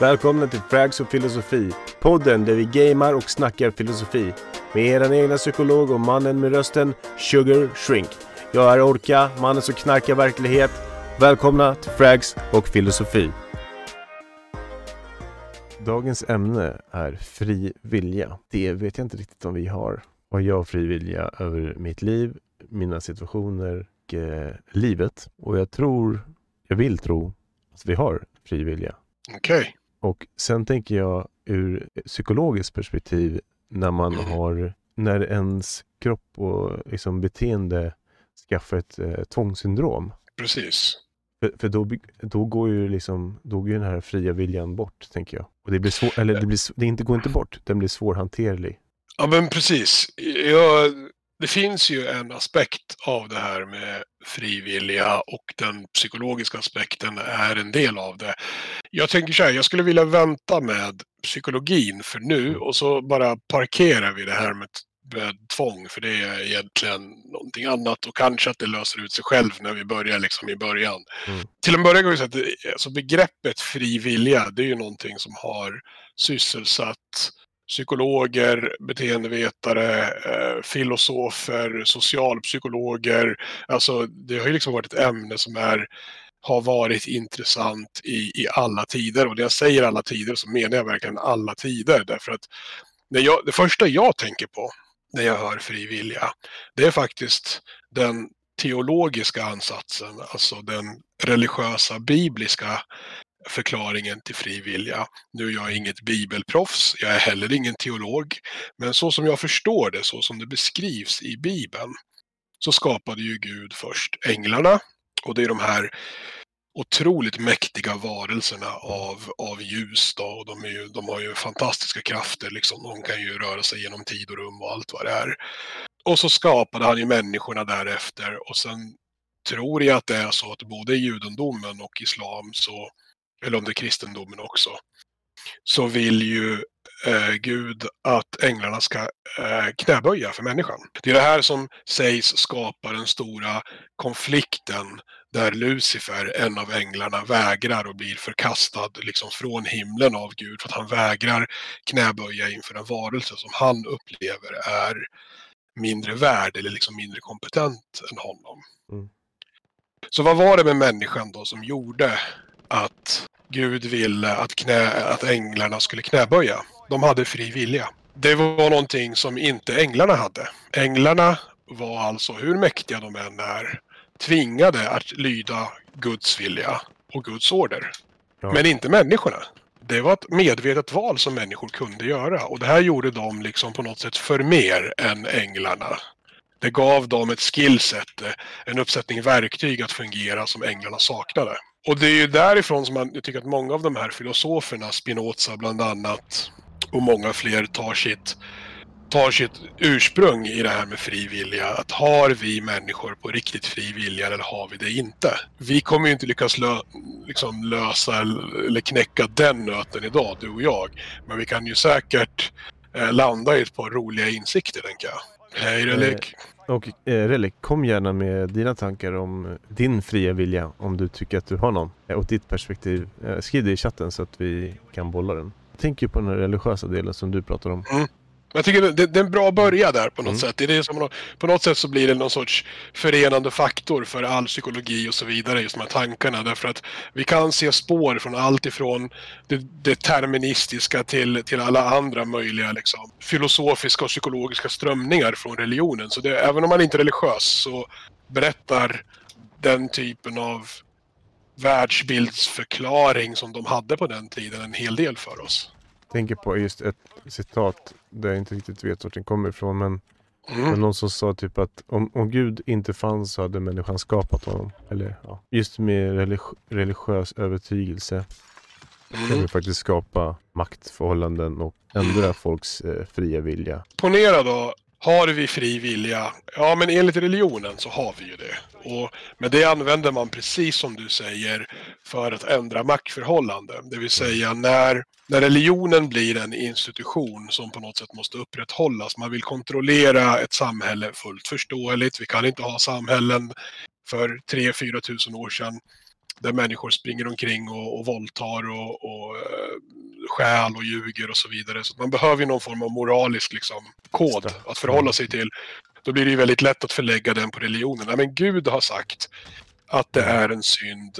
Välkomna till Frags och filosofi. Podden där vi gamar och snackar filosofi. Med er egna psykolog och mannen med rösten Sugar Shrink. Jag är Orka, mannen som knarkar verklighet. Välkomna till Frags och filosofi. Dagens ämne är fri vilja. Det vet jag inte riktigt om vi har. Har jag fri vilja över mitt liv, mina situationer och eh, livet? Och jag tror, jag vill tro, att vi har fri vilja. Okej. Okay. Och sen tänker jag ur psykologiskt perspektiv när man Mm. har, när ens kropp och liksom beteende skaffar ett eh, tvångssyndrom. Precis. För, för då, då går ju liksom, då går den här fria viljan bort, tänker jag. Och det blir svår, eller det, blir, det inte, går inte bort, den blir svårhanterlig. Ja, men precis. Ja, det finns ju en aspekt av det här med frivilliga och den psykologiska aspekten är en del av det. Jag tänker så här, jag skulle vilja vänta med psykologin för nu och så bara parkerar vi det här med, med tvång för det är egentligen någonting annat och kanske att det löser ut sig själv när vi börjar liksom i början. Mm. Till en början kan vi säga att alltså begreppet fri vilja, det är ju någonting som har sysselsatt psykologer, beteendevetare, eh, filosofer, socialpsykologer. Alltså det har ju liksom varit ett ämne som är, har varit intressant i, i alla tider. Och när jag säger alla tider så menar jag verkligen alla tider. Därför att när jag, det första jag tänker på när jag hör fri vilja, det är faktiskt den teologiska ansatsen, alltså den religiösa bibliska förklaringen till fri vilja. Nu är jag inget bibelproffs, jag är heller ingen teolog, men så som jag förstår det, så som det beskrivs i Bibeln, så skapade ju Gud först änglarna och det är de här otroligt mäktiga varelserna av, av ljus. Då, och de, är ju, de har ju fantastiska krafter, liksom. de kan ju röra sig genom tid och rum och allt vad det är. Och så skapade han ju människorna därefter och sen tror jag att det är så att både i judendomen och islam så eller om det är kristendomen också, så vill ju eh, Gud att änglarna ska eh, knäböja för människan. Det är det här som sägs skapa den stora konflikten där Lucifer, en av änglarna, vägrar och blir förkastad liksom från himlen av Gud för att han vägrar knäböja inför en varelse som han upplever är mindre värd eller liksom mindre kompetent än honom. Mm. Så vad var det med människan då som gjorde att Gud ville att, knä, att änglarna skulle knäböja. De hade fri vilja. Det var någonting som inte änglarna hade. Änglarna var alltså, hur mäktiga de än är, tvingade att lyda Guds vilja och Guds order. Ja. Men inte människorna. Det var ett medvetet val som människor kunde göra och det här gjorde de liksom på något sätt för mer än änglarna. Det gav dem ett skillset, eh, en uppsättning verktyg att fungera som änglarna saknade. Och det är ju därifrån som man, jag tycker att många av de här filosoferna, Spinoza bland annat, och många fler tar sitt, tar sitt ursprung i det här med fri vilja. Att har vi människor på riktigt fri vilja eller har vi det inte? Vi kommer ju inte lyckas lö, liksom lösa eller knäcka den nöten idag, du och jag. Men vi kan ju säkert eh, landa i ett par roliga insikter, tänker jag. Hej då, och eh, Relic, kom gärna med dina tankar om din fria vilja, om du tycker att du har någon. Eh, och ditt perspektiv. Eh, skriv det i chatten så att vi kan bolla den. Jag tänker på den religiösa delen som du pratar om. Mm. Jag tycker det, det är en bra början där på något Mm. sätt. Det är det som, på något sätt så blir det någon sorts förenande faktor för all psykologi och så vidare, just de här tankarna. Därför att vi kan se spår från allt ifrån det deterministiska till, till alla andra möjliga liksom, filosofiska och psykologiska strömningar från religionen. Så det, även om man inte är religiös så berättar den typen av världsbildsförklaring som de hade på den tiden en hel del för oss. Tänker på just ett citat där jag inte riktigt vet vart den kommer ifrån. Men Mm. någon som sa typ att om, om Gud inte fanns så hade människan skapat honom. Eller ja, just med religi- religiös övertygelse kan Mm. vi faktiskt skapa maktförhållanden och ändra folks eh, fria vilja. Ponera då, har vi fri vilja? Ja, men enligt religionen så har vi ju det. Och med det använder man precis som du säger för att ändra maktförhållanden. Det vill säga när, när religionen blir en institution som på något sätt måste upprätthållas. Man vill kontrollera ett samhälle fullt förståeligt. Vi kan inte ha samhällen för 3-4 tusen år sedan där människor springer omkring och, och våldtar och, och eh, stjäl och ljuger och så vidare. Så man behöver ju någon form av moralisk liksom, kod att förhålla sig till. Då blir det ju väldigt lätt att förlägga den på religionen. men Gud har sagt att det är en synd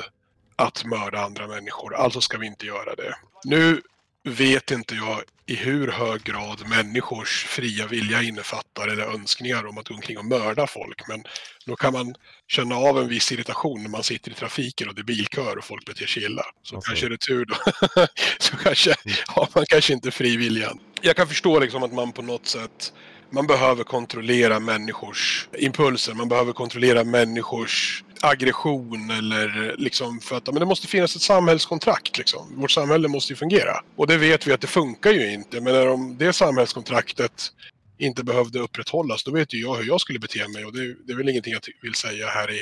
att mörda andra människor, alltså ska vi inte göra det. Nu vet inte jag i hur hög grad människors fria vilja innefattar eller önskningar om att gå omkring och mörda folk. Men då kan man känna av en viss irritation när man sitter i trafiken och det är bilkör och folk beter sig illa. Så alltså. kanske är det tur då. så kanske mm. har man kanske inte fri vilja. Jag kan förstå liksom att man på något sätt man behöver kontrollera människors impulser, man behöver kontrollera människors aggression eller liksom för att men det måste finnas ett samhällskontrakt. Liksom. Vårt samhälle måste ju fungera. Och det vet vi att det funkar ju inte. Men om det samhällskontraktet inte behövde upprätthållas, då vet ju jag hur jag skulle bete mig och det, det är väl ingenting jag vill säga här i,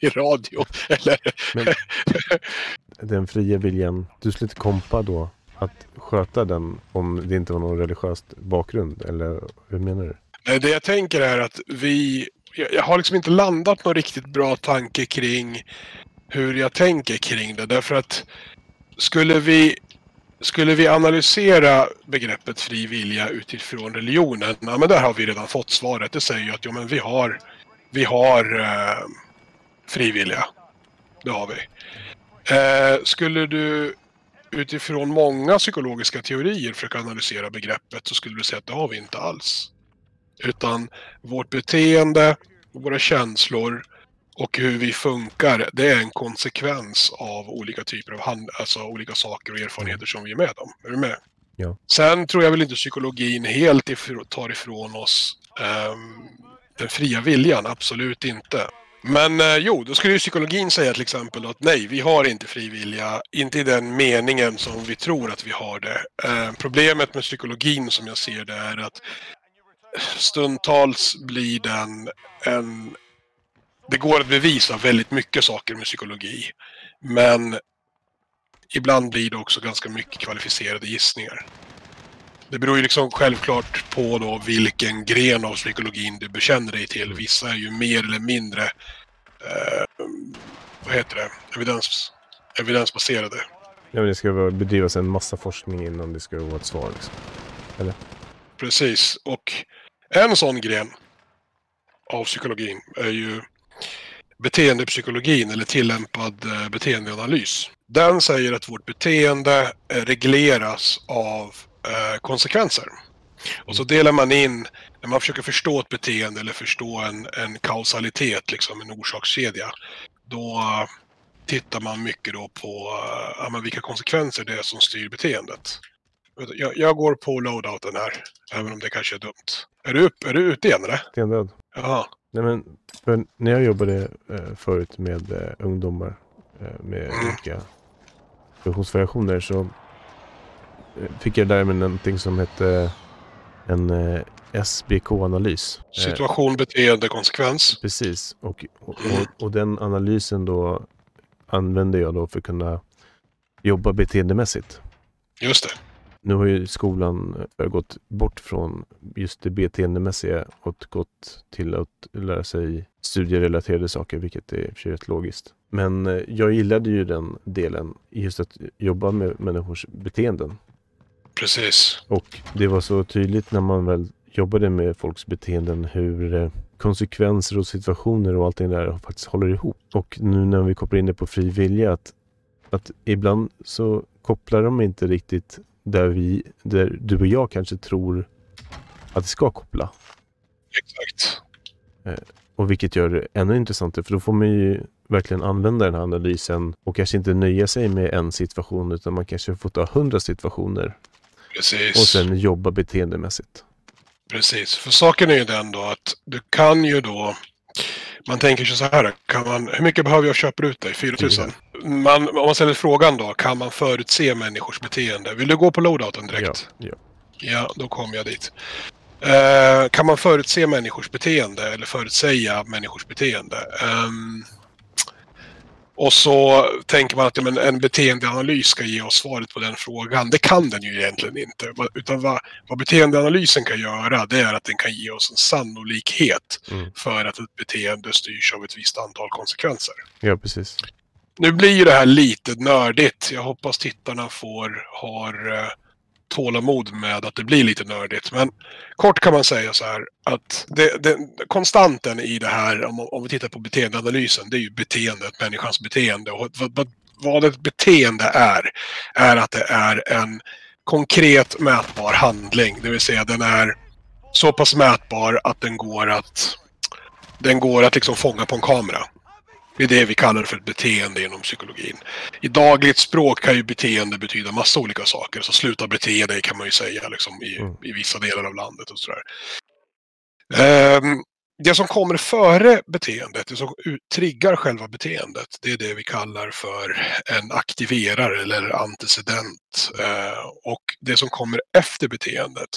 i radio. Eller? Men, den fria viljan, du skulle inte kompa då att sköta den om det inte var någon religiös bakgrund? Eller hur menar du? Det jag tänker är att vi... Jag har liksom inte landat någon riktigt bra tanke kring hur jag tänker kring det. Därför att skulle vi, skulle vi analysera begreppet fri vilja utifrån religionen, ja, men där har vi redan fått svaret. Det säger ju att ja, men vi har, vi har eh, fri vilja. Det har vi. Eh, skulle du utifrån många psykologiska teorier försöka analysera begreppet så skulle du säga att det har vi inte alls. Utan vårt beteende, våra känslor och hur vi funkar, det är en konsekvens av olika typer av hand, alltså olika saker och erfarenheter som vi är med om. Är du med? Ja. Sen tror jag väl inte psykologin helt tar ifrån oss um, den fria viljan, absolut inte. Men eh, jo, då skulle ju psykologin säga till exempel att nej, vi har inte frivilliga, inte i den meningen som vi tror att vi har det. Eh, problemet med psykologin som jag ser det är att stundtals blir den en... Det går att bevisa väldigt mycket saker med psykologi. Men ibland blir det också ganska mycket kvalificerade gissningar. Det beror ju liksom självklart på då vilken gren av psykologin du bekänner dig till. Vissa är ju mer eller mindre, eh, vad heter det, Evidens, evidensbaserade. Ja, men det ska bedrivas en massa forskning innan det ska vara ett svar. Liksom. Eller? Precis, och en sån gren av psykologin är ju beteendepsykologin eller tillämpad eh, beteendeanalys. Den säger att vårt beteende regleras av eh, konsekvenser. Och så mm. delar man in, när man försöker förstå ett beteende eller förstå en, en kausalitet, liksom en orsakskedja, då tittar man mycket då på uh, ja, vilka konsekvenser det är som styr beteendet. Jag, jag, går på loadouten här, även om det kanske är dumt. Är du, upp, är du ute igen eller? Stendöd. Jaha. Nej, men, för när jag jobbade eh, förut med eh, ungdomar eh, med mm. olika funktionsvariationer så fick jag lära mig någonting som hette en eh, SBK-analys. Situation, beteende, konsekvens. Precis. Och, och, och, den analysen då använde jag då för att kunna jobba beteendemässigt. Just det. Nu har ju skolan eh, gått bort från just det beteendemässiga och gått till att lära sig studierelaterade saker, vilket är för rätt logiskt. Men eh, jag gillade ju den delen, just att jobba med människors beteenden. Precis. Och det var så tydligt när man väl jobbade med folks beteenden hur eh, konsekvenser och situationer och allting där faktiskt håller ihop. Och nu när vi kopplar in det på fri vilja att, att ibland så kopplar de inte riktigt där vi, där du och jag kanske tror att det ska koppla. Exakt. Eh, och vilket gör det ännu intressantare för då får man ju verkligen använda den här analysen och kanske inte nöja sig med en situation utan man kanske får ta hundra situationer Precis. Och sen jobba beteendemässigt. Precis, för saken är ju den då att du kan ju då man tänker sig så här, kan man, hur mycket behöver jag köpa ut dig? 4000? Man, om man ställer frågan då, kan man förutse människors beteende? Vill du gå på loadouten direkt? Ja, ja. ja då kommer jag dit. Uh, kan man förutse människors beteende eller förutsäga människors beteende? Um, och så tänker man att ja, men en beteendeanalys ska ge oss svaret på den frågan. Det kan den ju egentligen inte. Utan vad, vad beteendeanalysen kan göra det är att den kan ge oss en sannolikhet mm. för att ett beteende styrs av ett visst antal konsekvenser. Ja, precis. nu blir ju det här lite nördigt. Jag hoppas tittarna får, har eh, tålamod med att det blir lite nördigt. Men kort kan man säga så här att det, det, konstanten i det här, om, om vi tittar på beteendeanalysen, det är ju beteendet, människans beteende. Och vad, vad, vad ett beteende är, är att det är en konkret mätbar handling. Det vill säga den är så pass mätbar att den går att, den går att liksom fånga på en kamera. Det är det vi kallar för ett beteende inom psykologin. I dagligt språk kan ju beteende betyda massa olika saker. Så sluta bete dig kan man ju säga liksom, i, Mm. i vissa delar av landet och sådär. Ehm, det som kommer före beteendet, det som triggar själva beteendet, det är det vi kallar för en aktiverare eller antecedent. Eh, och det som kommer efter beteendet,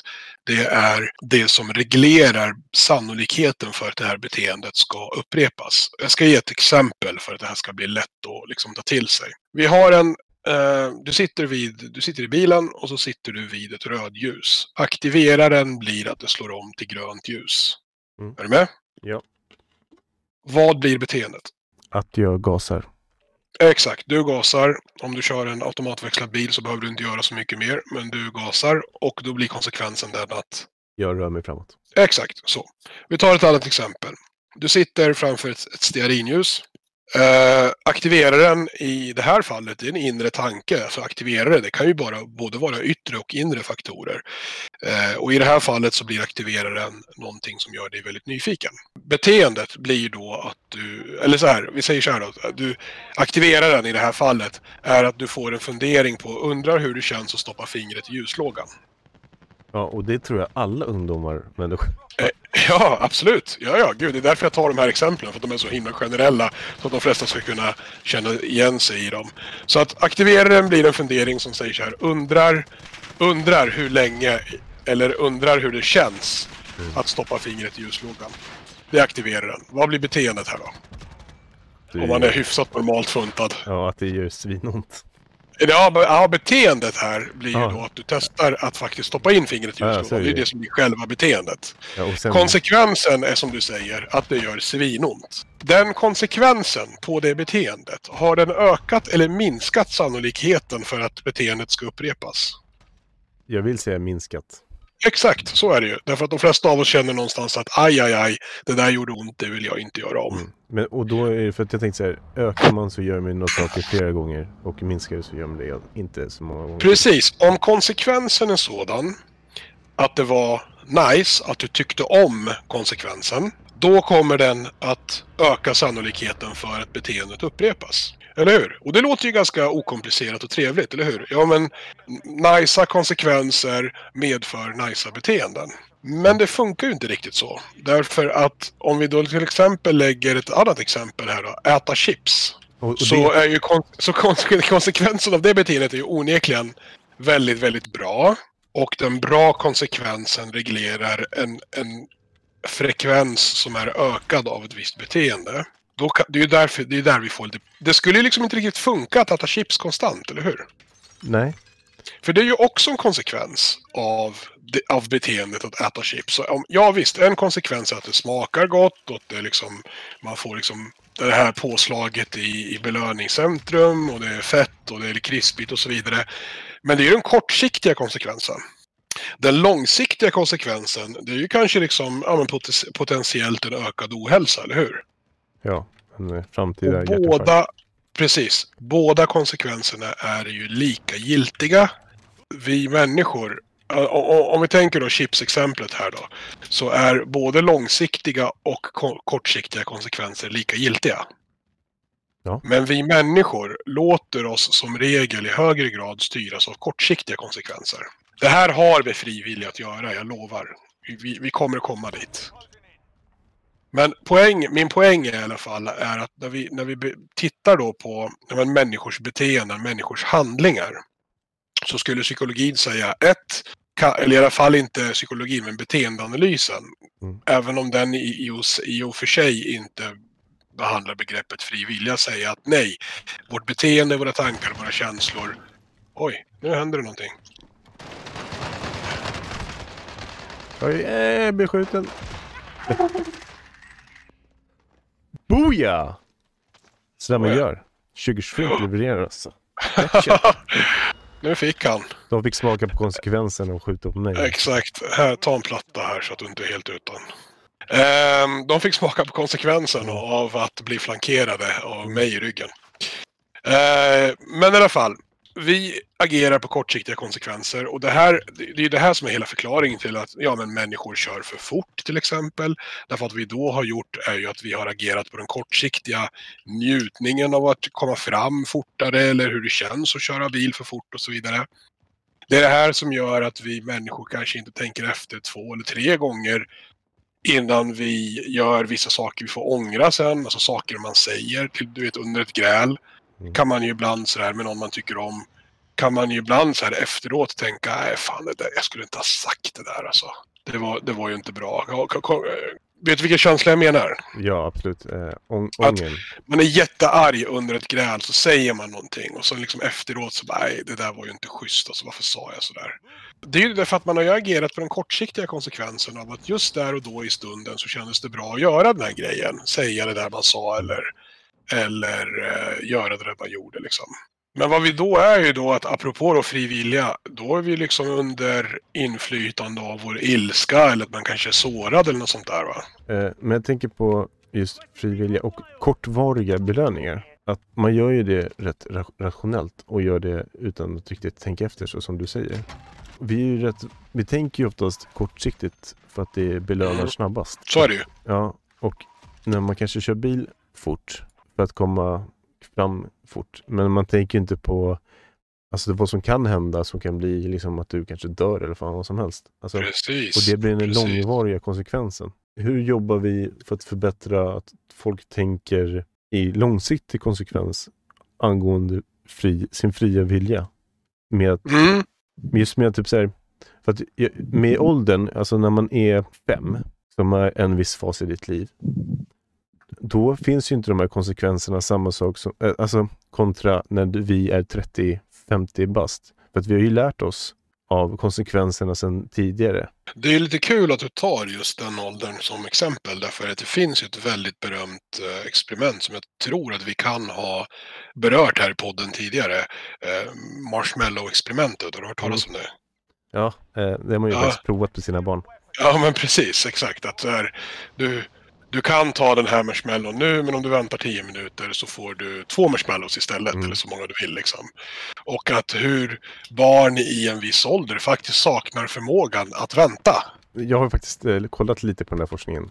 det är det som reglerar sannolikheten för att det här beteendet ska upprepas. Jag ska ge ett exempel för att det här ska bli lätt att liksom ta till sig. Vi har en eh, du, sitter vid, du sitter i bilen och så sitter du vid ett rödljus. Aktiveraren blir att det slår om till grönt ljus. Mm. Är du med? Ja. Vad blir beteendet? Att jag gasar. Exakt, du gasar. Om du kör en automatväxlad bil så behöver du inte göra så mycket mer, men du gasar och då blir konsekvensen den att Jag rör mig framåt. Exakt så. Vi tar ett annat exempel. Du sitter framför ett, ett stearinljus. Eh, aktiveraren i det här fallet är en inre tanke. Alltså aktiverare, det kan ju bara både vara yttre och inre faktorer. Eh, och i det här fallet så blir aktiveraren någonting som gör dig väldigt nyfiken. Beteendet blir då att du, eller så här, vi säger så här då. Du, aktiveraren i det här fallet är att du får en fundering på, undrar hur det känns att stoppa fingret i ljuslågan. Ja, och det tror jag alla ungdomar, människor. Ja, absolut. Ja, ja, gud. Det är därför jag tar de här exemplen. För att de är så himla generella. Så att de flesta ska kunna känna igen sig i dem. Så att aktiveraren blir en fundering som säger så här. Undrar, undrar hur länge, eller undrar hur det känns att stoppa fingret i ljuslågan. Det aktiverar den. Vad blir beteendet här då? Om man är hyfsat normalt funtad. Ja, att det gör svinont. Ja, be- ja, beteendet här blir ju Ja. då att du testar att faktiskt stoppa in fingret i Ja, det är ju. det som blir själva beteendet. Ja, sen, Konsekvensen är som du säger att det gör svinont. Den konsekvensen på det beteendet, har den ökat eller minskat sannolikheten för att beteendet ska upprepas? jag vill säga minskat. Exakt, så är det ju. Därför att de flesta av oss känner någonstans att aj, aj, aj, det där gjorde ont, det vill jag inte göra om. Mm. Men, och då är det för att jag tänkte så här, ökar man så gör man något saker flera gånger och minskar det så gör man det inte så många gånger. Precis, om konsekvensen är sådan att det var nice, att du tyckte om konsekvensen, då kommer den att öka sannolikheten för att beteendet upprepas. Eller hur? Och det låter ju ganska okomplicerat och trevligt, eller hur? Ja, men nicea konsekvenser medför nicea beteenden. Men det funkar ju inte riktigt så. Därför att om vi då till exempel lägger ett annat exempel här då, äta chips. Och, och Så, det, är ju kon- så kon- konsekvensen av det beteendet är ju onekligen väldigt, väldigt bra. Och den bra konsekvensen reglerar en, en frekvens som är ökad av ett visst beteende. Då kan, det är ju därför, det är där vi får lite... Det skulle ju liksom inte riktigt funka att äta chips konstant, eller hur? nej, För det är ju också en konsekvens av, av beteendet att äta chips. Så om, ja visst, en konsekvens är att det smakar gott och att det liksom, man får liksom det här påslaget i, i belöningscentrum och det är fett och det är krispigt och så vidare. Men det är ju den kortsiktiga konsekvensen. Den långsiktiga konsekvensen, det är ju kanske liksom, ja, men poten- potentiellt en ökad ohälsa, eller hur? ja. En eh, framtida Och båda, precis, båda konsekvenserna är ju lika giltiga. Vi människor, om vi tänker då chipsexemplet här då, så är både långsiktiga och ko- kortsiktiga konsekvenser lika giltiga. Ja. Men vi människor låter oss som regel i högre grad styras av kortsiktiga konsekvenser. Det här har vi frivilligt att göra, jag lovar. Vi, vi kommer att komma dit. Men poäng, min poäng är i alla fall är att när vi, när vi tittar då på men, människors beteenden, människors handlingar, så skulle psykologin säga ett, eller i alla fall inte psykologin, men beteendeanalysen, Mm. även om den i, i, och för sig inte behandlar begreppet fri vilja, säga att nej, vårt beteende, våra tankar, våra känslor. Oj, nu händer det någonting. Oj, eh, jag blir skjuten. Boja! Sådär man gör. 2025 levererar alltså. nu fick han. De fick smaka på konsekvenserna och skjuta på mig. Exakt. Här, ta en platta här så att du inte är helt utan. Ehm, de fick smaka på konsekvensen av att bli flankerade av mig i ryggen. Ehm, men i alla fall, vi agerar på kortsiktiga konsekvenser och det här, det är det här som är hela förklaringen till att ja, men människor kör för fort till exempel. Därför att vi då har gjort är ju att vi har agerat på den kortsiktiga njutningen av att komma fram fortare eller hur det känns att köra bil för fort och så vidare. Det är det här som gör att vi människor kanske inte tänker efter två eller tre gånger innan vi gör vissa saker vi får ångra sen, alltså saker man säger till, du vet, under ett gräl. Mm. Kan man ju ibland sådär med någon man tycker om, kan man ju ibland så här efteråt tänka, nej fan det där, jag skulle inte ha sagt det där alltså. Det var, det var ju inte bra. Vet du vilken känsla jag menar? Ja, absolut. Eh, ång- Att-. Man är jättearg under ett gräl så säger man någonting och så liksom efteråt så bara, nej det där var ju inte schysst alltså, varför sa jag sådär? Det är ju därför att man har ju agerat på den kortsiktiga konsekvensen av att just där och då i stunden så kändes det bra att göra den här grejen. Säga det där man sa eller, eller eh, göra det där man gjorde liksom. Men vad vi då är ju då att apropå då fri vilja, då är vi liksom under inflytande av vår ilska eller att man kanske är sårad eller något sånt där va. Eh, men jag tänker på just frivilliga och kortvariga belöningar. Att man gör ju det rätt ra- rationellt och gör det utan att riktigt tänka efter så som du säger. Vi, är ju rätt, vi tänker ju oftast kortsiktigt för att det belönar Mm. snabbast. Så är det ju. Ja, och när man kanske kör bil fort för att komma fram fort. Men man tänker inte på alltså, vad som kan hända som kan bli liksom att du kanske dör eller fan vad som helst. Alltså, Precis. och det blir den precis. långvariga konsekvensen. Hur jobbar vi för att förbättra att folk tänker i långsiktig konsekvens angående fri, sin fria vilja? Med att, Mm. just med att typ så här, för att med åldern, alltså när man är fem, som är en viss fas i ditt liv, då finns ju inte de här konsekvenserna samma sak som, eh, alltså kontra när vi är 30-50 bast. För att vi har ju lärt oss av konsekvenserna sedan tidigare. Det är lite kul att du tar just den åldern som exempel därför att det finns ett väldigt berömt eh, experiment som jag tror att vi kan ha berört här i podden tidigare. Eh, Marshmallow-experimentet, har du hört talas om det? Ja, det har man ju Ja. faktiskt provat på sina barn. Ja men precis, exakt. Att så här, du, du kan ta den här marshmallon nu men om du väntar 10 minuter så får du två marshmallows istället Mm. eller så många du vill. Liksom. Och att hur barn i en viss ålder faktiskt saknar förmågan att vänta. Jag har faktiskt eh, kollat lite på den här forskningen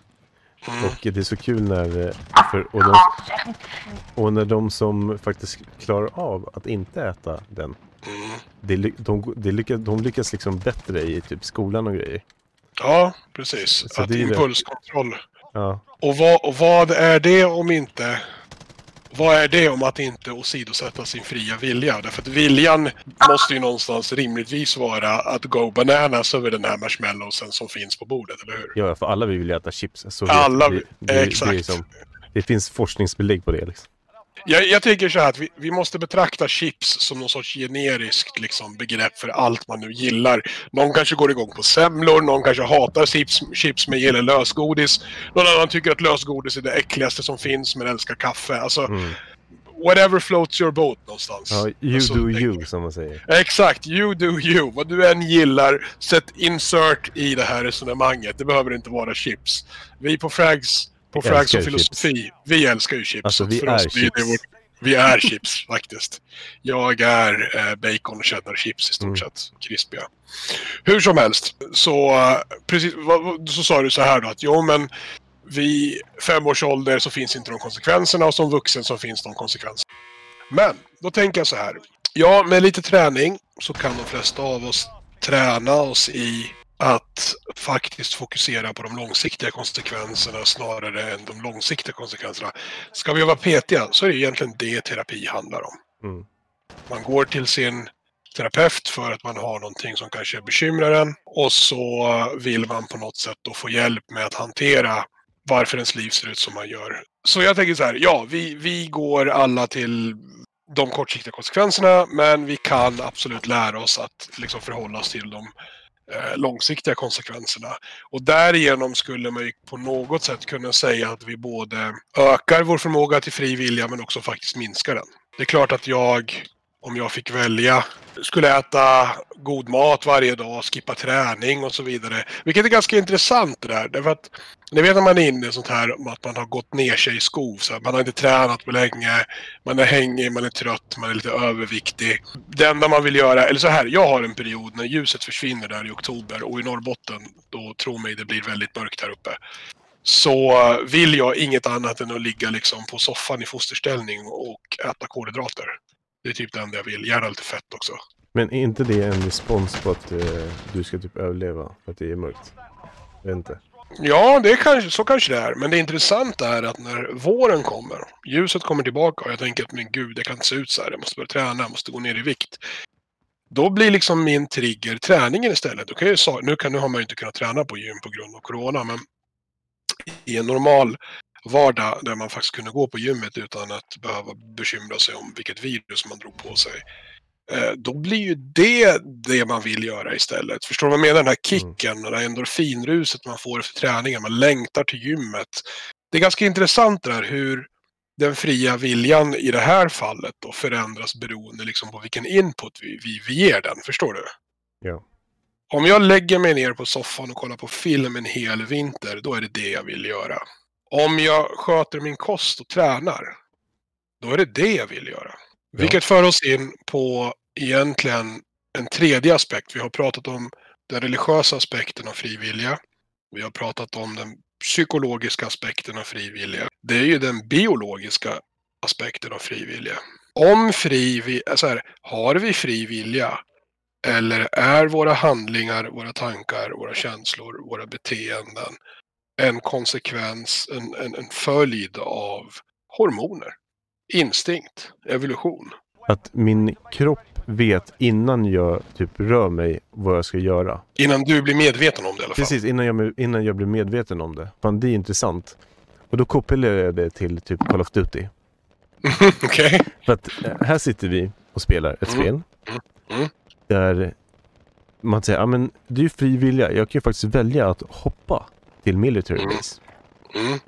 Mm. och det är så kul när, eh, för, och, de, och när de som faktiskt klarar av att inte äta den, Mm. de, lyckas, de lyckas liksom bättre i typ skolan och grejer. Ja, precis. Så att impulskontroll. Ja, Och vad, och vad är det om inte... Vad är det om att inte åsidosätta sin fria vilja? Därför att viljan måste ju någonstans rimligtvis vara att go bananas över den här marshmallowsen som finns på bordet, eller hur? ja, för alla vi vill äta chips. Så Alla det, det, det, exakt. Det, som, det finns forskningsbelägg på det. Liksom. Jag, jag tänker så här att vi, vi måste betrakta chips som någon sorts generiskt liksom, begrepp för allt man nu gillar. Någon kanske går igång på semlor, någon kanske hatar chips, chips men gillar lösgodis. Någon annan tycker att lösgodis är det äckligaste som finns men älskar kaffe. Alltså, Mm. whatever floats your boat någonstans. Ja, you Alltså, do you, som man säger. Exakt, you do you. Vad du än gillar, sätt insert i det här resonemanget. Det behöver inte vara chips. Vi på Frags, på Frags och filosofi, vi älskar ju chips. Alltså, Så vi är oss chips. vårt- vi är chips faktiskt. Jag är eh, bacon och cheddar-chips i stort Mm. sett. Krispiga. Hur som helst, så, eh, precis, så sa du så här då att jo men vid fem års ålder så finns inte de konsekvenserna och som vuxen så finns de konsekvenserna. Men då tänker jag så här. Ja, med lite träning så kan de flesta av oss träna oss i att faktiskt fokusera på de långsiktiga konsekvenserna snarare än de långsiktiga konsekvenserna. Ska vi vara petiga så är det egentligen det terapi handlar om. Mm. Man går till sin terapeut för att man har någonting som kanske bekymrar en och så vill man på något sätt då få hjälp med att hantera varför ens liv ser ut som man gör. Så jag tänker så här, ja, vi, vi går alla till de kortsiktiga konsekvenserna men vi kan absolut lära oss att liksom förhålla oss till de eh, Eh, långsiktiga konsekvenserna. Och därigenom skulle man ju på något sätt kunna säga att vi både ökar vår förmåga till fri vilja men också faktiskt minskar den. Det är klart att jag, om jag fick välja, skulle äta god mat varje dag, skippa träning och så vidare. Vilket är ganska intressant det där. Därför att ni vet när man är inne i sånt här att man har gått ner sig i skov. Så man har inte tränat på länge, man är hängig, man är trött, man är lite överviktig. Det enda man vill göra, eller så här, jag har en period när ljuset försvinner där i oktober och i Norrbotten, då tro mig det blir väldigt mörkt här uppe så vill jag inget annat än att ligga liksom på soffan i fosterställning och äta kolhydrater. Det är typ det enda jag vill. Gärna lite fett också. Men är inte det en respons på att eh, du ska typ överleva för att det är mörkt? Jag vet inte. Ja, det är kanske, så kanske det är. Men det intressanta är att när våren kommer, ljuset kommer tillbaka och jag tänker att men gud, det kan inte se ut så här. Jag måste börja träna, jag måste gå ner i vikt. Då blir liksom min trigger träningen istället. Kan jag, nu, kan, nu har man ju inte kunnat träna på gym på grund av corona, men i en normal vardag där man faktiskt kunde gå på gymmet utan att behöva bekymra sig om vilket virus man drog på sig. Eh, då blir ju det det man vill göra istället. Förstår du vad jag menar? Den här mm. kicken, mm. det här endorfinruset man får efter träningen. Man längtar till gymmet. Det är ganska intressant det här hur den fria viljan i det här fallet då förändras beroende liksom på vilken input vi, vi, vi ger den. Förstår du? Ja. Om jag lägger mig ner på soffan och kollar på film en hel vinter, då är det det jag vill göra. Om jag sköter min kost och tränar, då är det det jag vill göra. Ja. Vilket för oss in på egentligen en tredje aspekt. Vi har pratat om den religiösa aspekten av frivilliga. Vi har pratat om den psykologiska aspekten av frivilliga. Det är ju den biologiska aspekten av frivilliga. Om fri, så här, har vi fri vilja eller är våra handlingar, våra tankar, våra känslor, våra beteenden en konsekvens, en, en, en följd av hormoner? Instinkt, evolution. Att min kropp vet innan jag typ rör mig vad jag ska göra. Innan du blir medveten om det i alla fall? Precis, innan jag, innan jag blir medveten om det. Fan, det är intressant. Och då kopplar jag det till typ Call of Duty. Okej. Okay. För att eh, här sitter vi och spelar ett mm. spel. Mm. Mm där man säger, ja men det är ju fri vilja. Jag kan ju faktiskt välja att hoppa till military mm. base. Mm.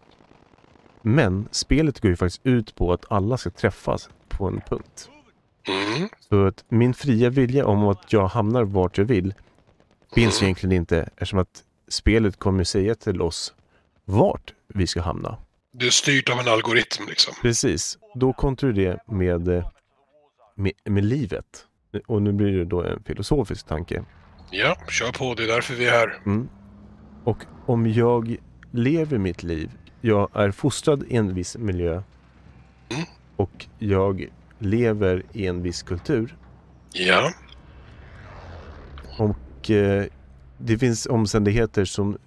Men spelet går ju faktiskt ut på att alla ska träffas på en punkt. Mm. Så att min fria vilja om att jag hamnar vart jag vill finns mm. egentligen inte eftersom att spelet kommer säga till oss vart vi ska hamna. Det är styrt av en algoritm liksom. Precis. Då kontrar det med, med, med livet. Och nu blir det då en filosofisk tanke. Ja, kör på. Det är därför vi är här. Mm. Och om jag lever mitt liv, jag är fostrad i en viss miljö och jag lever i en viss kultur. Ja. Och eh, det finns omständigheter som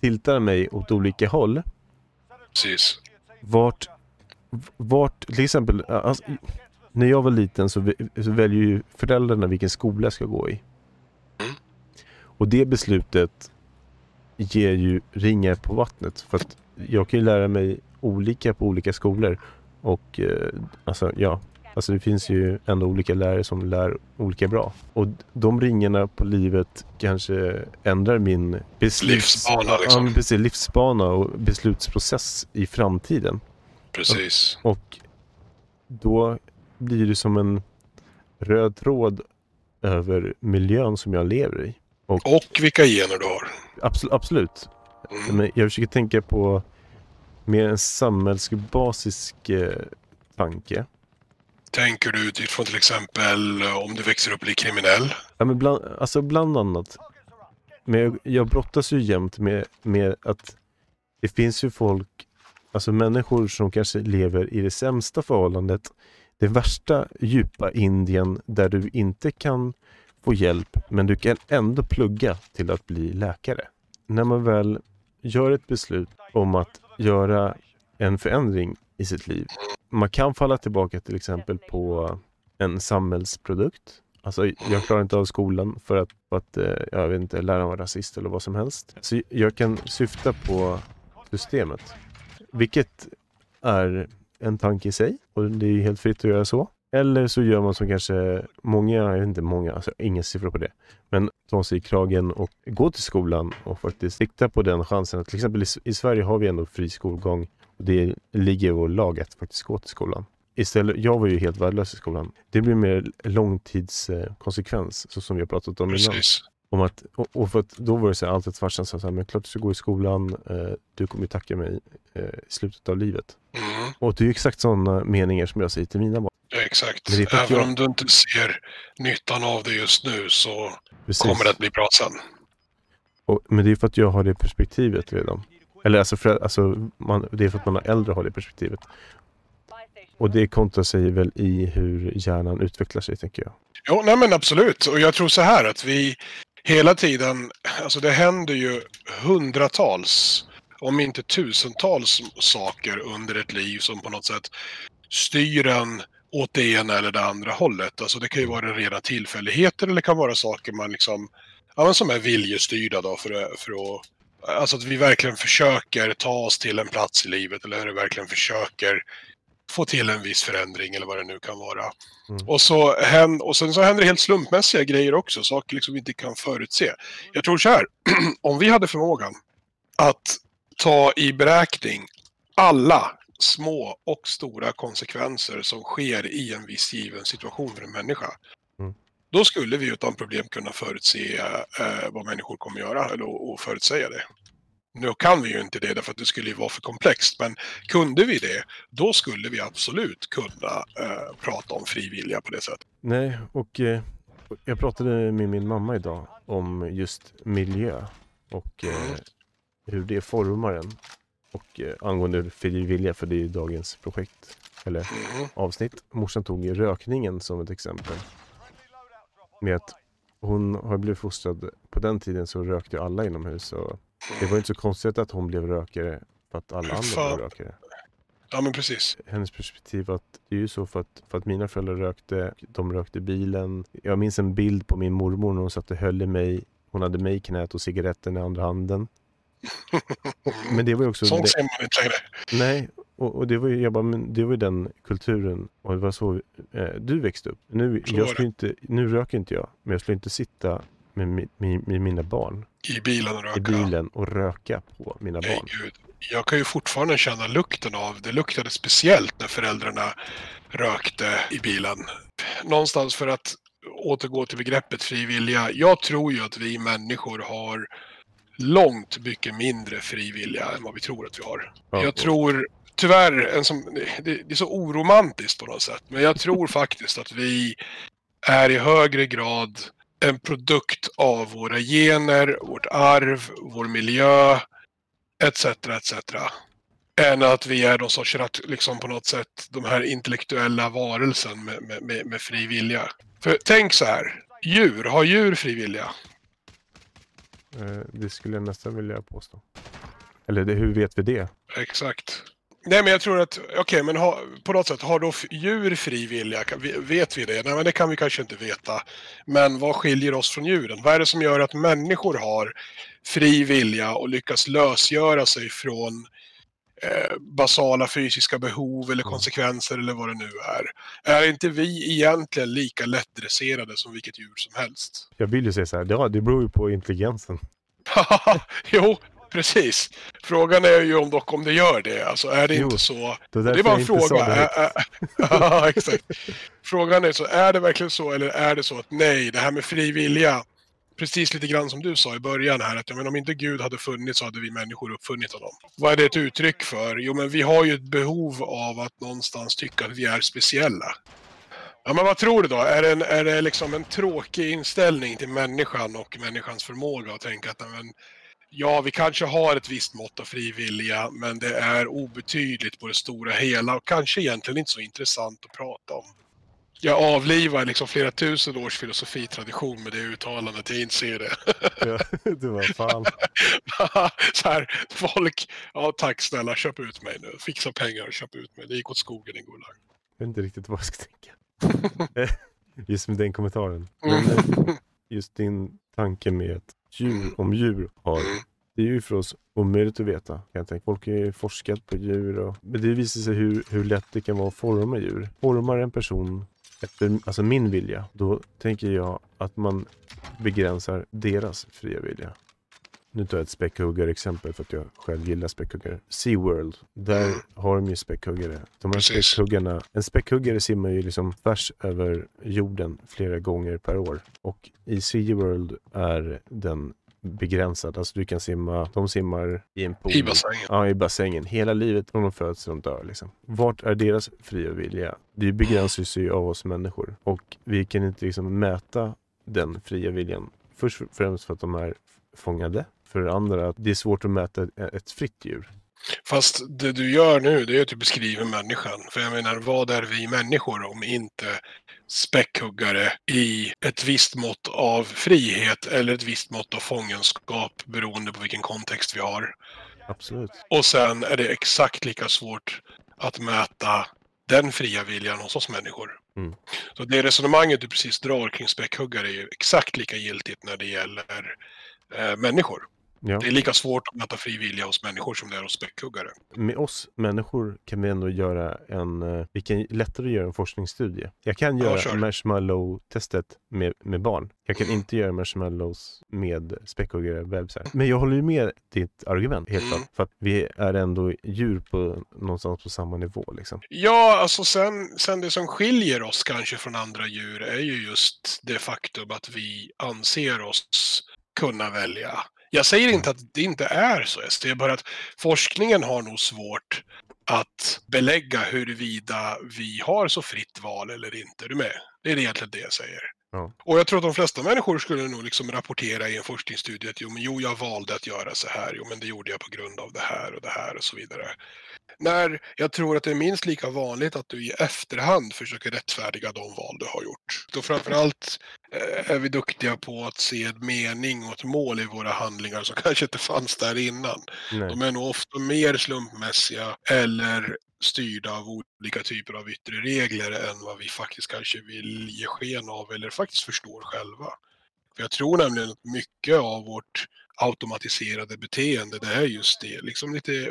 tiltar mig åt olika håll. Precis. Vart, vart till exempel, alltså, när jag var liten så, så väljer ju föräldrarna vilken skola jag ska gå i. Mm. Och det beslutet ger ju ringar på vattnet. För att jag kan ju lära mig olika på olika skolor. Och eh, alltså ja, alltså det finns ju ändå olika lärare som lär olika bra. Och de ringarna på livet kanske ändrar min besluts... livsbana. Liksom. Ja, precis, livsbana och beslutsprocess i framtiden. Precis. Och, och då blir det som en röd tråd över miljön som jag lever i. Och, och vilka gener du har. Absolut. absolut. Mm. Men jag försöker tänka på mer en samhällsbasisk eh, tanke. Tänker du utifrån till exempel eh, om du växer upp och blir kriminell? Ja, men bland, alltså bland annat. Men jag, jag brottas ju jämt med, med att det finns ju folk, alltså människor som kanske lever i det sämsta förhållandet det värsta djupa Indien där du inte kan få hjälp men du kan ändå plugga till att bli läkare. När man väl gör ett beslut om att göra en förändring i sitt liv. Man kan falla tillbaka till exempel på en samhällsprodukt. Alltså, jag klarar inte av skolan för att, för att eh, jag vet inte, läraren var rasist eller vad som helst. Så jag kan syfta på systemet. Vilket är en tanke i sig och det är helt fritt att göra så. Eller så gör man som kanske många, jag vet inte många, alltså ingen siffra på det, men ta sig i kragen och gå till skolan och faktiskt sikta på den chansen. Till exempel i, Sverige har vi ändå fri skolgång och det ligger i vår lag att faktiskt gå till skolan. istället, jag var ju helt värdelös i skolan. Det blir mer långtidskonsekvens, så som vi har pratat om innan. Precis. Om att, och, och för att då var det så här, alltid att farsan sa så här, men klart du ska gå i skolan, eh, du kommer ju tacka mig eh, i slutet av livet. Mm. Och det är ju exakt sådana meningar som jag säger till mina barn. Ja, exakt. Även jag- om du inte ser nyttan av det just nu så Precis. kommer det att bli bra sen. Och, men det är för att jag har det perspektivet redan. Eller alltså, för, alltså man, det är för att man har äldre har det perspektivet. Och det kontrar sig väl i hur hjärnan utvecklar sig, tänker jag. Jo, nej men absolut. Och jag tror så här att vi hela tiden, alltså det händer ju hundratals, om inte tusentals saker under ett liv som på något sätt styr en åt det ena eller det andra hållet. Alltså det kan ju vara rena tillfälligheter eller det kan vara saker man liksom, ja men som är viljestyrda då för, att- för att Alltså att vi verkligen försöker ta oss till en plats i livet eller verkligen försöker få till en viss förändring eller vad det nu kan vara. Mm. Och, så, hän- och sen så händer det helt slumpmässiga grejer också, saker liksom vi inte kan förutse. Jag tror så här, om vi hade förmågan att ta i beräkning alla små och stora konsekvenser som sker i en viss given situation för en människa. Mm. Då skulle vi utan problem kunna förutse eh, vad människor kommer göra eller, och, förutsäga det. Nu kan vi ju inte det därför att det skulle ju vara för komplext, men kunde vi det, då skulle vi absolut kunna eh, prata om frivilliga på det sättet. Nej, och eh, jag pratade med min mamma idag om just miljö och eh, Mm. Hur det formar en. Och eh, angående frivilliga, för det är ju dagens projekt, eller Mm. avsnitt. Morsan tog rökningen som ett exempel. Med att hon har blivit fostrad, på den tiden så rökte alla inomhus och det var inte så konstigt att hon blev rökare för att alla andra blev rökare. Ja, men precis. Hennes perspektiv att det är ju så för att, för att mina föräldrar rökte, de rökte bilen. Jag minns en bild på min mormor när hon satt och höll i mig. Hon hade mig i knät och cigaretten i andra handen. Men det var ju också... Sånt ser man inte längre. nej, och, och det var ju, jag bara, men det var ju den kulturen och det var så eh, du växte upp. Nu, Så jag skulle inte, nu röker inte jag, men jag skulle inte sitta med, med, med mina barn I bilen och röka. i bilen och röka på mina Nej, barn. gud. Jag kan ju fortfarande känna lukten av, det luktade speciellt när föräldrarna rökte i bilen. Någonstans för att återgå till begreppet frivilliga. Jag tror ju att vi människor har långt mycket mindre frivilliga än vad vi tror att vi har. Ja, Jag tror tyvärr, en som, det, det är så oromantiskt på något sätt, men jag tror faktiskt att vi är i högre grad en produkt av våra gener, vårt arv, vår miljö, etc. etc. Än att vi är någon sorts, liksom på något sätt, de här intellektuella varelsen med, med, med, med fri vilja. För tänk så här, djur, har djur fri vilja? Eh, det skulle jag nästan vilja påstå. Eller det, hur vet vi det? Exakt. Nej, men jag tror att, okej, men ha, på något sätt, har då djur fri vilja? Vet vi det? Nej, men det kan vi kanske inte veta. Men vad skiljer oss från djuren? Vad är det som gör att människor har fri vilja och lyckas lösgöra sig från eh, basala fysiska behov eller Mm. konsekvenser eller vad det nu är? Är inte vi egentligen lika lättdresserade som vilket djur som helst? Jag vill ju säga så här, ja det beror ju på intelligensen. jo, precis. Frågan är ju om dock om det gör det. Alltså är det Jo, inte så Det, är det jag en fråga. Ja, exakt. Frågan är så, är det verkligen så eller är det så att nej, det här med fri vilja, precis lite grann som du sa i början här, att ja, men om inte Gud hade funnits så hade vi människor uppfunnit honom. Vad är det ett uttryck för? Jo, men vi har ju ett behov av att någonstans tycka att vi är speciella. Ja, men vad tror du då? Är det, en, är det liksom en tråkig inställning till människan och människans förmåga att tänka att men, Ja, vi kanske har ett visst mått av frivilliga, men det är obetydligt på det stora hela och kanske egentligen inte så intressant att prata om. Jag avlivar liksom flera tusen års filosofitradition med det uttalandet, jag inser det. Ja, det var fan. så här, folk, ja tack snälla, köp ut mig nu. Fixa pengar och köp ut mig. Det gick åt skogen i Gulag. Jag vet inte riktigt vad jag ska tänka. Just med den kommentaren. Mm. Eh, just din tanke med att djur, om djur har, Mm. det är ju för oss omöjligt att veta. Kan jag tänka. Folk har ju forskat på djur och, men det visar sig hur, hur lätt det kan vara att forma djur. Formar en person efter alltså min vilja, då tänker jag att man begränsar deras fria vilja. nu tar jag ett späckhuggare-exempel för att jag själv gillar späckhuggare. SeaWorld, där Mm. har de ju späckhuggare. De här Precis. späckhuggarna, en späckhuggare simmar ju liksom tvärs över jorden flera gånger per år. Och i SeaWorld är den begränsad. Alltså du kan simma, de simmar i en pool. I bassängen. Ja, i bassängen. Hela livet från de föds till de dör. Liksom. Vart är deras fria vilja? Det begränsas ju av oss människor. Och vi kan inte liksom mäta den fria viljan. Först och främst för att de är fångade. För det andra att det är svårt att mäta ett- ett fritt djur. Fast det du gör nu, det är att du beskriver människan. För jag menar, vad är vi människor om inte späckhuggare i ett visst mått av frihet eller ett visst mått av fångenskap beroende på vilken kontext vi har. Absolut. Och sen är det exakt lika svårt att mäta den fria viljan hos oss människor. Mm. Så det resonemanget du precis drar kring späckhuggare är ju exakt lika giltigt när det gäller eh, människor. Ja. Det är lika svårt att mäta fri vilja hos människor som det är hos späckhuggare. Med oss människor kan vi ändå göra en, eh, vi kan lättare göra en forskningsstudie. Jag kan göra kör. marshmallow-testet med, med barn. Jag kan Mm. inte göra marshmallows med späckhuggare bebisar. Men jag håller ju med ditt argument helt Mm. klart. För att vi är ändå djur på någonstans på samma nivå liksom. Ja, alltså sen, sen det som skiljer oss kanske från andra djur är ju just det faktum att vi anser oss kunna välja. Jag säger inte att det inte är så, det är bara att forskningen har nog svårt att belägga huruvida vi har så fritt val eller inte. Är du med? Det är egentligen det jag säger. Ja. Och jag tror att de flesta människor skulle nog liksom rapportera i en forskningsstudie att jo, men jo, jag valde att göra så här, jo, men det gjorde jag på grund av det här och det här och så vidare. När jag tror att det är minst lika vanligt att du i efterhand försöker rättfärdiga de val du har gjort. Då framförallt eh, är vi duktiga på att se ett mening och ett mål i våra handlingar som kanske inte fanns där innan. Nej. De är nog ofta mer slumpmässiga eller styrda av olika typer av yttre regler än vad vi faktiskt kanske vill ge sken av eller faktiskt förstår själva. För jag tror nämligen att mycket av vårt automatiserade beteende, det är just det, liksom lite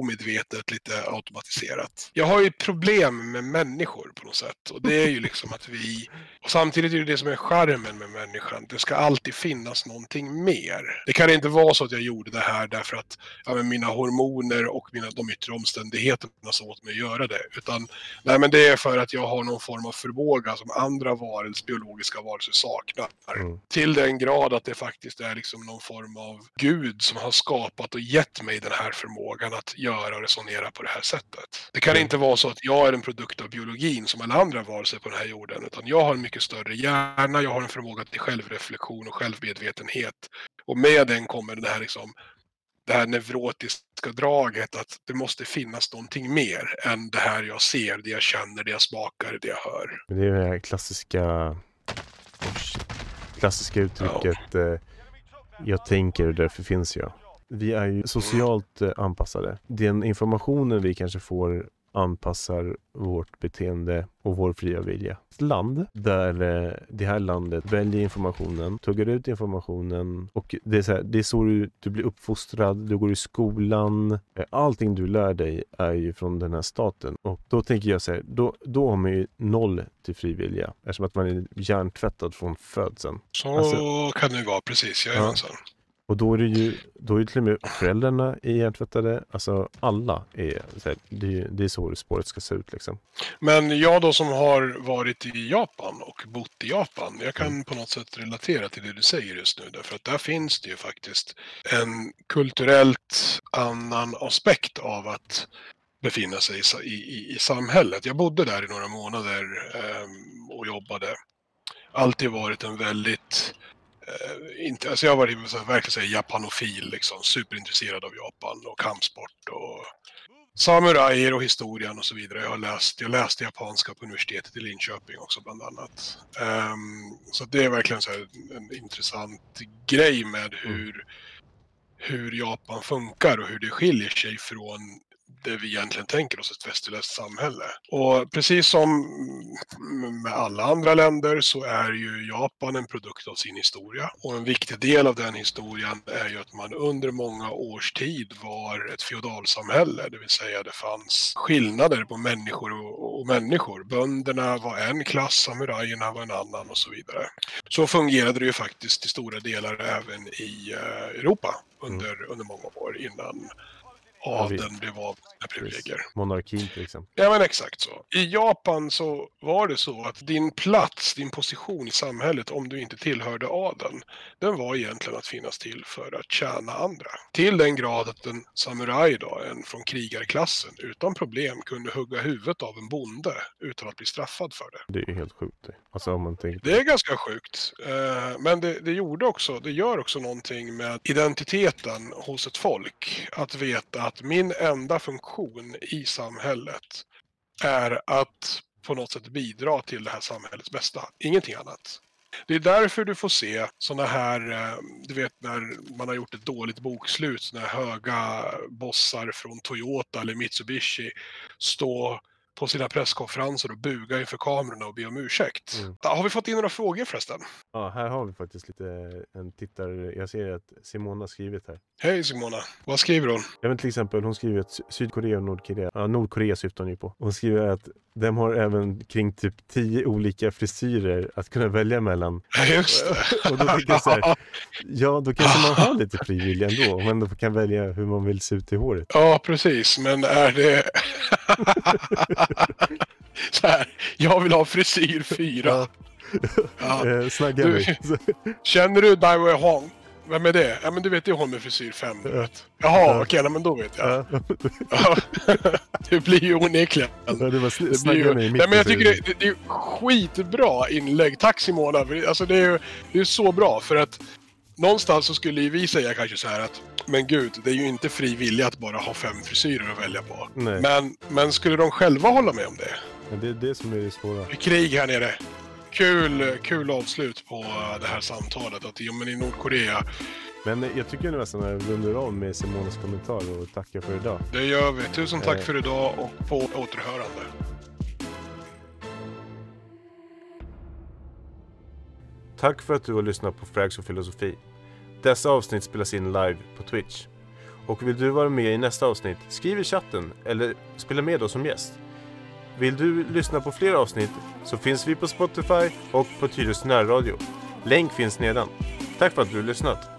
omedvetet, lite automatiserat. Jag har ju problem med människor på något sätt och det är ju liksom att vi, och samtidigt är det det som är charmen med människan, det ska alltid finnas någonting mer. Det kan inte vara så att jag gjorde det här därför att ja, mina hormoner och mina, de yttre omständigheterna sa åt mig att göra det, utan nej, men det är för att jag har någon form av förmåga som andra varelser, biologiska varelser saknar Mm. till den grad att det faktiskt är liksom någon form av gud som har skapat och gett mig den här förmågan att göra och resonera på det här sättet. Det kan Mm. inte vara så att jag är en produkt av biologin som alla andra varelser på den här jorden, utan jag har en mycket större hjärna, jag har en förmåga till självreflektion och självmedvetenhet. Och med den kommer det här liksom det här neurotiska draget att det måste finnas någonting mer än det här jag ser, det jag känner, det jag smakar, det jag hör. Det är det här klassiska, klassiska uttrycket eh, jag tänker och därför finns jag. Vi är ju socialt eh, anpassade. Den informationen vi kanske får anpassar vårt beteende och vår fria vilja. Ett land där eh, det här landet väljer informationen, tuggar ut informationen och det är så, här, det är så du, du blir uppfostrad, du går i skolan. Eh, Allting du lär dig är ju från den här staten och då tänker jag så här, då, då har man ju noll till fri vilja eftersom att man är hjärntvättad från födseln. Så Alltså- kan det ju vara, precis. Jajamensan. Och då är det ju, då är det till och med föräldrarna är hjärntvättade. Alltså alla är, här, det, är ju- det är så spåret ska se ut liksom. Men jag då som har varit i Japan och bott i Japan, jag kan på något sätt relatera till det du säger just nu. Därför att där finns det ju faktiskt en kulturellt annan aspekt av att befinna sig i, i, i, samhället. Jag bodde där i några månader ehm, och jobbade. Alltid varit en väldigt eh, inte, alltså jag har varit så här, verkligen så här, japanofil, liksom, superintresserad av Japan och kampsport och samurajer och historien och så vidare. Jag har läst, jag läste japanska på universitetet i Linköping också bland annat. Ehm, så det är verkligen så här en intressant grej med hur, hur Japan funkar och hur det skiljer sig från det vi egentligen tänker oss ett västerländskt samhälle. Och precis som med alla andra länder så är ju Japan en produkt av sin historia. Och en viktig del av den historien är ju att man under många års tid var ett feodalsamhälle, det vill säga det fanns skillnader på människor och, och människor. Bönderna var en klass, samurajerna var en annan och så vidare. Så fungerade det ju faktiskt till stora delar även i uh, Europa under, mm. under många år innan adeln blev av med privilegier. Monarkin till exempel. Ja men exakt så. I Japan så var det så att din plats, din position i samhället om du inte tillhörde adeln, den var egentligen att finnas till för att tjäna andra. Till den grad att en samuraj då, en från krigarklassen, utan problem kunde hugga huvudet av en bonde utan att bli straffad för det. Det är helt sjukt. Alltså, om man tänker... Det är ganska sjukt. Eh, men det, det gjorde också, det gör också någonting med identiteten hos ett folk. Att veta att min enda funktion i samhället är att på något sätt bidra till det här samhällets bästa. Ingenting annat. Det är därför du får se sådana här, eh, du vet när man har gjort ett dåligt bokslut, sådana här höga bossar från Toyota eller Mitsubishi stå på sina presskonferenser och buga inför kamerorna och be om ursäkt. Mm. Har vi fått in några frågor förresten? Ja, här har vi faktiskt lite en tittare. Jag ser att Simona har skrivit här. Hej Simona, vad skriver hon? Jag vet till exempel, hon skriver att Sydkorea och Nordkorea, ja Nordkorea syftar hon ju på. Hon skriver att de har även kring typ tio olika frisyrer att kunna välja mellan. Just det. och då tänker jag så här, ja då kanske man har lite frivillig ändå, om man ändå kan välja hur man vill se ut i håret. Ja, precis, men är det... så här, jag vill ha frisyr fyra. Ja. Ja. Eh, snagga mig. Känner du Dai Wei Hong? Vem är det? Ja men du vet, är hon med frisyr 5. Ja. Jaha, ja. okej, okay, men då vet jag. Ja. det blir ju onekligen. Ja, det var sn det ju... Nej, men jag tycker det, det, det är skitbra inlägg. Tack Simona. Alltså det är det är så bra för att någonstans så skulle ju vi säga kanske så här att men gud, det är ju inte fri vilja att bara ha fem frisyrer att välja på. Nej. Men, men skulle de själva hålla med om det? Men det är det som är det svåra. Det är krig här nere kul, kul avslut på det här samtalet. Att, ja, men i Nordkorea men jag tycker nästan att vi rundar av med Simonas kommentar och tackar för idag. Det gör vi. Tusen tack eh. för idag och på återhörande. Tack för att du har lyssnat på Frags och filosofi. Dessa avsnitt spelas in live på Twitch. Och vill du vara med i nästa avsnitt, skriv i chatten eller spela med oss som gäst. Vill du lyssna på fler avsnitt så finns vi på Spotify och på Tyresö närradio. Länk finns nedan. Tack för att du har lyssnat.